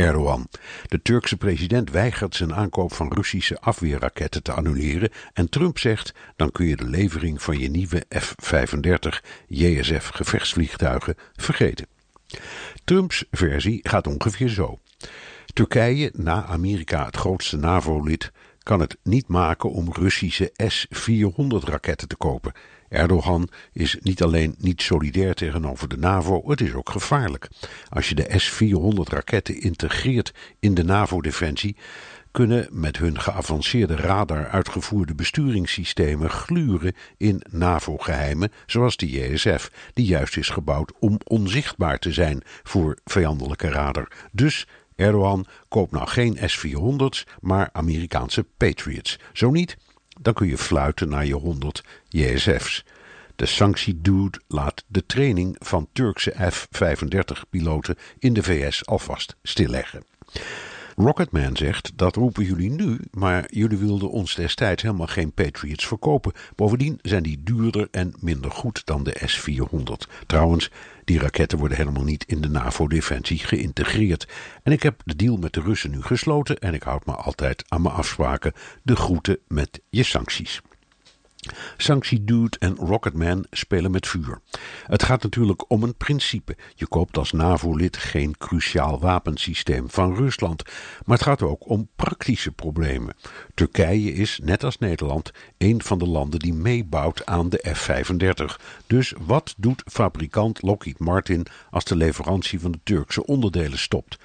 Erdogan. De Turkse president weigert zijn aankoop van Russische afweerraketten te annuleren en Trump zegt dan kun je de levering van je nieuwe F-35 JSF gevechtsvliegtuigen vergeten. Trumps versie gaat ongeveer zo. Turkije, na Amerika het grootste NAVO-lid, kan het niet maken om Russische S-400 raketten te kopen. Erdogan is niet alleen niet solidair tegenover de NAVO, het is ook gevaarlijk. Als je de S-400 raketten integreert in de NAVO-defensie, kunnen met hun geavanceerde radar uitgevoerde besturingssystemen gluren in NAVO-geheimen, zoals de JSF, die juist is gebouwd om onzichtbaar te zijn voor vijandelijke radar. Dus Erdogan koopt nou geen S-400's, maar Amerikaanse Patriots. Zo niet, dan kun je fluiten naar je 100 JSF's. De sanctiedude laat de training van Turkse F-35-piloten in de VS alvast stilleggen. Rocketman zegt, dat roepen jullie nu, maar jullie wilden ons destijds helemaal geen Patriots verkopen. Bovendien zijn die duurder en minder goed dan de S-400. Trouwens, die raketten worden helemaal niet in de NAVO-defensie geïntegreerd. En ik heb de deal met de Russen nu gesloten en ik houd me altijd aan mijn afspraken. De groeten met je sancties. Sanctie Dude en Rocketman spelen met vuur. Het gaat natuurlijk om een principe. Je koopt als NAVO-lid geen cruciaal wapensysteem van Rusland. Maar het gaat ook om praktische problemen. Turkije is, net als Nederland, een van de landen die meebouwt aan de F-35. Dus wat doet fabrikant Lockheed Martin als de leverantie van de Turkse onderdelen stopt?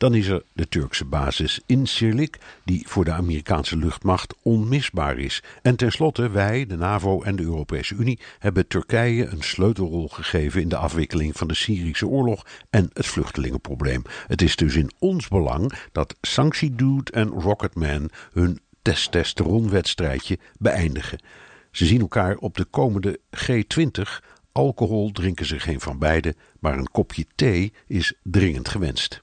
Dan is er de Turkse basis Incirlik, die voor de Amerikaanse luchtmacht onmisbaar is. En tenslotte, wij, de NAVO en de Europese Unie, hebben Turkije een sleutelrol gegeven in de afwikkeling van de Syrische oorlog en het vluchtelingenprobleem. Het is dus in ons belang dat Sanctiedude en Rocketman hun testosteronwedstrijdje beëindigen. Ze zien elkaar op de komende G20. Alcohol drinken ze geen van beiden, maar een kopje thee is dringend gewenst.